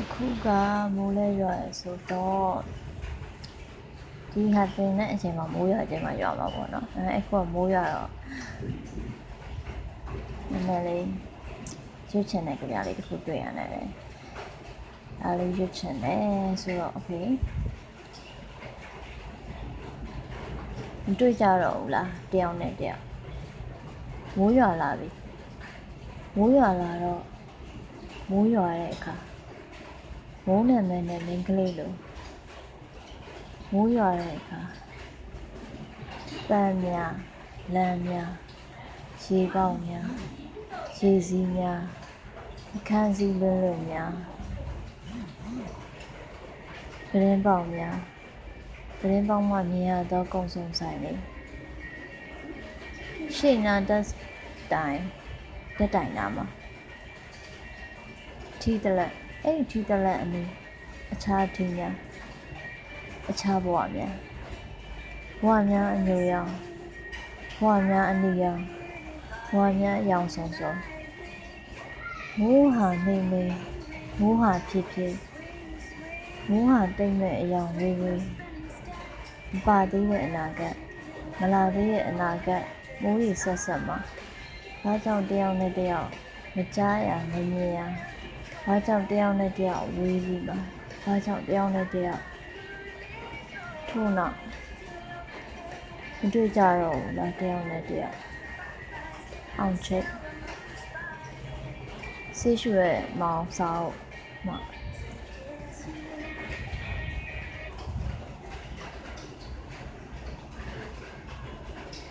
အခုက မိုးလဲရွာရယ်ဆိုတော့ ဒီဟာတင်တဲ့အချိန်မှာ မိုးရွာခြင်းမှာရွာမှာပေါ့နော်အဲအခုက မိုးရွာတော့ နည်းနည်းလေးရွတ်ချင်တဲ့ကြပြလေးတစ်ခုတွေ့ရတယ်အဲလေးရွတ်ချင်တယ်ဆိုတော့ okay မတွေ့ကြတော့ဘူးလားတယောက်နဲ့တယောက်မိုးရွာလာပြီမိုးရွာလာတော့မိုးရွာတဲ့အခါ မိုးနာမည်နဲ့ မိန်းကလေးလို မိုးရွာတဲ့အခါ ပန်းများ လမ်းများ ရေပေါက်များ ရေစည်းများအခန်းစည်းလွန်းလွန်းများပရင်းပေါက်များပရင်းပေါက်မှ မြင်ရသော ကုံစုံဆိုင်လေးရှေ့နာတက်တိုင်တက်တိုင်နာမှာ ထီးတလက် အဲ့ဒီထီးတလက်အနီး အခြားထီးများ အခြားဘဝများ ဘဝများအညိုရောင် ဘဝများအနီရောင် ဘဝများအယောင်ဆုံးဆုံးမိုးဟာနေနေမိုးဟာဖြစ်ဖြစ်မိုးဟာတိတ်မဲ့အယောင်ဝေးဝေး မပါသေးတဲ့အနာဂတ် မလာသေးတဲ့အနာဂတ်မိုးရီဆက်ဆက်မှာ ဘာကြောင့်တယောက်နဲ့တယောက် မကြားရမမြင်ရ ဘာကြောင့်တယောက်နဲ့တယောက်ဝေးပြီးမှာဘာကြောင့်တယောက်နဲ့တယောက် ထို့နောက် မတွေ့ကြတော့ဘူးလားတယောက်နဲ့တယောက် အောင်ချိတ်ဆေးရှူရဲ့ မောင်စာအုပ်မှာ